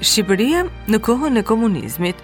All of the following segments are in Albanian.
Shqipëria në kohën e komunizmit.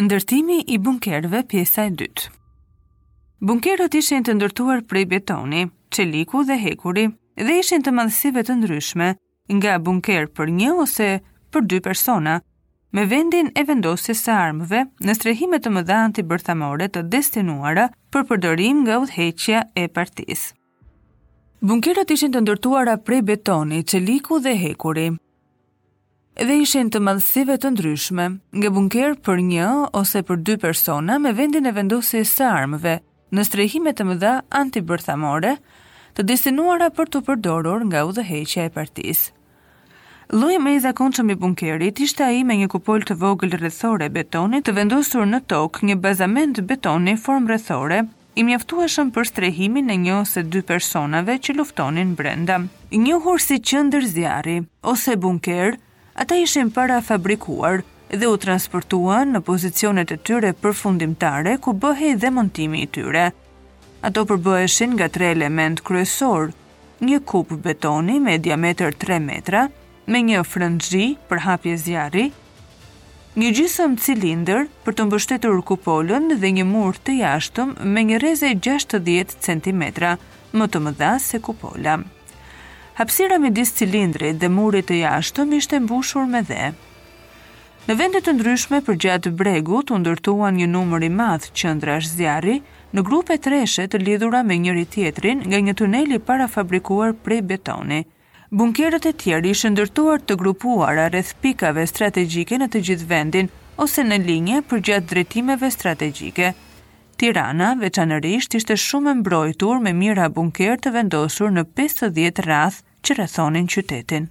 Ndërtimi i bunkerëve pjesa e dytë. Bunkerët ishin të ndërtuar prej betoni, çeliku dhe hekuri dhe ishin të madhësive të ndryshme, nga bunkerë për një ose për dy persona, me vendin e vendosjes së armëve në strehime të mëdha antibërthamore të destinuara për përdorim nga udhëheqja e partisë. Bunkerët ishin të ndërtuara prej betoni, çeliku dhe hekuri dhe ishin të madhësive të ndryshme, nga bunkerë për një ose për dy persona me vendin e vendosjes së armëve, në strehime të mëdha antibërthamore, të destinuara për t'u përdorur nga udhëheqja e partisë. Lloji më i zakonshëm i bunkerit ishte ai me një kupolë të vogël rrethore betoni të vendosur në tokë, një bazament betoni formë rrethore I mjaftueshëm për strehimin e një ose dy personave që luftonin brenda. I njohur si qendër zjarri ose bunker, ata ishin parafabrikuar dhe u transportuan në pozicionet e tyre përfundimtare ku bëhej dhe montimi i tyre. Ato përbëheshin nga tre elementë kryesorë, një kupë betoni me diametër tre metra, me një frënxhi për hapje zjarri, Një gjysëm cilindër për të mbështetur kupolën dhe një mur të jashtëm me një rreze gjashtëdhjetë centimetra më të mëdha se kupola. Hapësira midis cilindrit dhe murit të jashtëm ishte mbushur me dhe. Në vende të ndryshme përgjatë bregut u ndërtuan një numër i madh qendrash zjarri në grupe treshe të lidhura me njëri-tjetrin nga një tunel i parafabrikuar prej betoni. Bunkerët e tjerë ishin ndërtuar të grupuara rreth pikave strategjike në të gjithë vendin ose në linje përgjatë drejtimeve strategjike. Tirana, veçanërisht, ishte shumë e mbrojtur me mijëra bunkerë të vendosur në pesëdhjetë rrathë që rrethonin qytetin.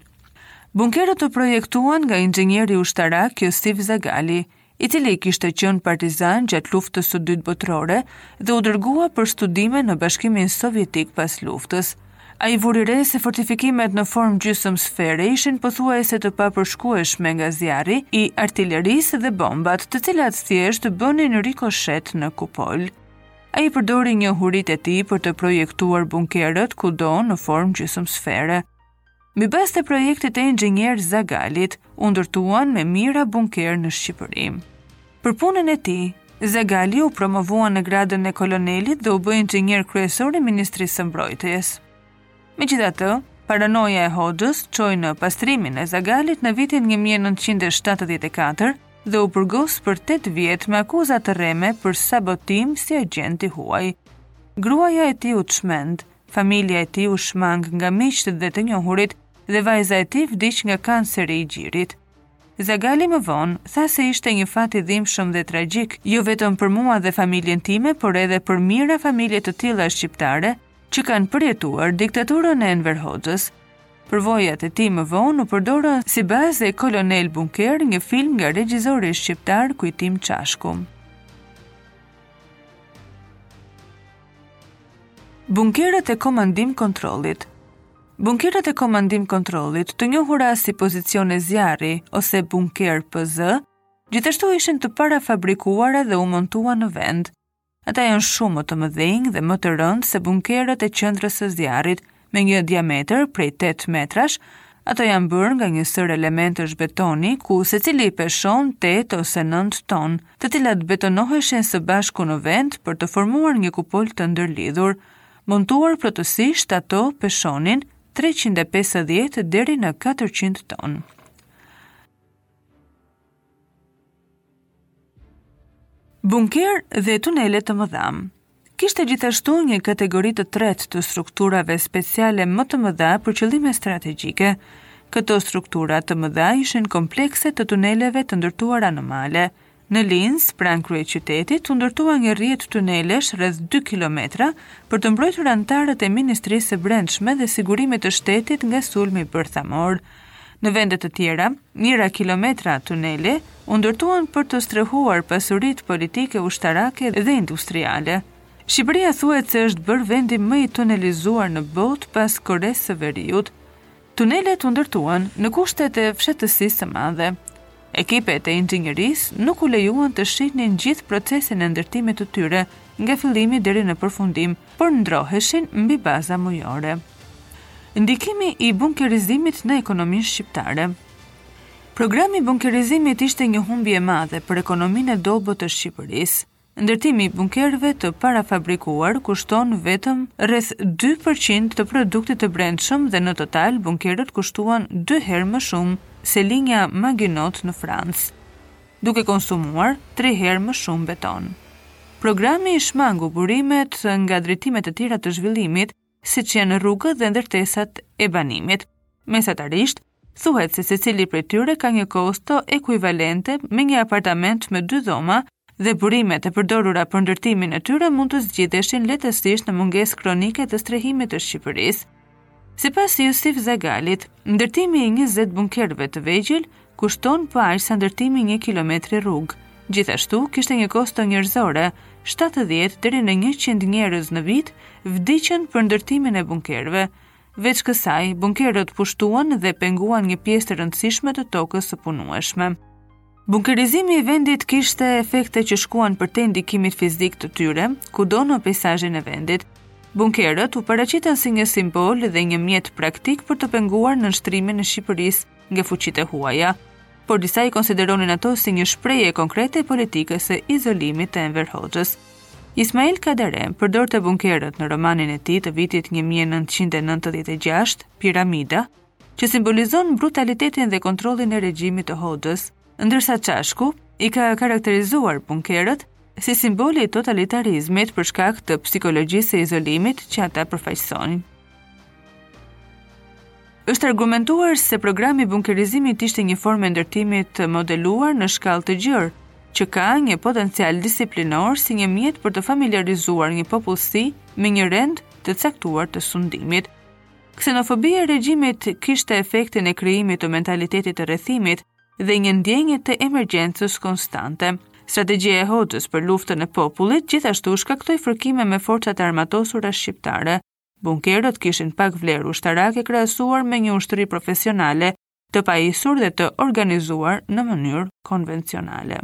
Bunkerët u projektuan nga inxhinieri ushtarak Josif Zagali, i cili kishte qenë partizan gjatë Luftës së Dytë Botërore dhe u dërgua për studime në Bashkimin Sovjetik pas luftës. Ai vuri re se fortifikimet në formë gjysmë sfere ishin pothuajse të papërshkueshme nga zjarri i artilerisë dhe bombat, të cilat thjesht bënin rikoshet në kupolë. Ai përdori njohuritë e tij për të projektuar bunkerët kudo në formë gjysmë sfere. Mbi bazë të projektit të inxhinier Zagalit, u ndërtuan me mijëra bunkerë në Shqipëri. Për punën e tij, Zagali u promovua në gradën e kolonelit dhe u bë inxhinier kryesor i Ministrisë së Mbrojtjes. Megjithatë, paranoja e Hoxhës çoi në pastrimin e Zagalit në vitin 1974 dhe u burgos për 8 vjet me akuza të rreme për sabotim si agjent i huaj. Gruaja e tij u çmend, Familja e tij u shmang nga miqtë dhe të njohurit dhe vajza e tij vdiq nga kanceri i gjirit. Zagali më vonë, tha se ishte një fat i dhimbshëm dhe tragjik, jo vetëm për mua dhe familjen time, por edhe për mijëra familje të tilla shqiptare që kanë përjetuar diktaturën e Enver Hoxhës. Përvojat e tij më vonë u përdorën si bazë e Kolonel Bunker, një film nga regjizori shqiptar Kujtim Çashku. Bunkerët e komandim-kontrollit. Bunkerët e komandim-kontrollit, të njohura si pozicione zjarri ose bunkerë PZ, gjithashtu ishin të parafabrikuara dhe u montuan në vend. Ata janë shumë më të mëdhenj dhe më të rëndë se bunkerët e qendrës së zjarrit, me një diametër prej 8 metrash, ato janë bërë nga një sërë elementësh betoni ku secili peshon 8 ose 9 ton, të cilat betonoheshin së bashku në vend për të formuar një kupolë të ndërlidhur. Montuar plotësisht ato peshonin 350 deri në 400 ton. Bunkerë dhe tunele të mëdha. Kishte gjithashtu një kategori të tretë të strukturave speciale më të mëdha për qëllime strategjike. Këto struktura të mëdha ishin komplekse të tuneleve të ndërtuara në male. Në Linzë, pranë kryeqytetit, u ndërtua një rrjet tunelesh rreth 2 kilometra për të mbrojtur anëtarët e Ministrisë së Brendshme dhe Sigurimit të Shtetit nga sulmi bërthamor. Në vende të tjera, mijëra kilometra tunele u ndërtuan për të strehuar pasuritë politike, ushtarake dhe industriale. Shqipëria thuhet se është bërë vendi më i tunelizuar në botë pas Koresë së Veriut. Tunelet u ndërtuan në kushtet e fshehtësisë së madhe. Ekipet e inxhinierisë nuk u lejuan të shihnin gjithë procesin e ndërtimit të tyre, nga fillimi deri në përfundim, por ndërroheshin mbi baza mujore. Ndikimi i bunkerizimit në ekonominë shqiptare. Programi i bunkerizimit ishte një humbje e madhe për ekonominë e dobët të Shqipërisë. Ndërtimi i bunkerëve të parafabrikuar kushton vetëm rreth dy për qind të produktit të brendshëm dhe në total bunkerët kushtuan dy herë më shumë se linja Maginot në Francë, duke konsumuar tre herë më shumë beton. Programi i shmangu burimet nga drejtimet e tjera të zhvillimit siç janë rrugët dhe ndërtesat e banimit. Mesatarisht, thuhet se secili prej tyre ka një kosto ekuivalente me një apartament me dy dhoma dhe burimet e përdorura për ndërtimin e tyre mund të zgjidheshin lehtësisht në mungesë kronike të strehimit të Shqipërisë. Sipas Jusif Zagalit, ndërtimi i 20 bunkerëve të vegjël kushton po aq sa ndërtimi i një kilometri rrugë. Gjithashtu, kishte një kosto njerëzore, 70 deri në 100 njerëz në vit vdiqën për ndërtimin e bunkerëve. Veç kësaj, bunkerët pushtuan dhe penguan një pjesë të rëndësishme të tokës së punueshme. Bunkerizimi i vendit kishte efekte që shkuan përtej ndikimit fizik të tyre, kudo në peizazhin e vendit. Bunkerët u paraqitën si një simbol dhe një mjet praktik për të penguar nënshtrimin e Shqipërisë nga fuqitë e huaja, por disa i konsideronin ato si një shprehje konkrete e politikës së izolimit të Enver Hoxhës. Ismail Kadare përdorte bunkerët në romanin e tij të vitit 1996, Piramida, që simbolizon brutalitetin dhe kontrollin e regjimit të Hoxhës, ndërsa Çashku i ka karakterizuar bunkerët si simboli i totalitarizmit për shkak të psikologjisë së izolimit që ata përfaqësojnë. Është argumentuar se programi i bunkerizimit ishte një formë e ndërtimit të modeluar në shkallë të gjerë, që ka një potencial disiplinor si një mjet për të familiarizuar një popullsi me një rend të caktuar të sundimit. Ksenofobia e regjimit kishte efektin e krijimit të mentalitetit të rrethimit, dhe një ndjenjë të emergjencës konstante. Strategjia e Hoxhës për luftën e popullit gjithashtu shkaktoi fërkime me forcat e armatosura shqiptare. Bunkerët kishin pak vlerë ushtarake krahasuar me një ushtri profesionale të pajisur dhe të organizuar në mënyrë konvencionale.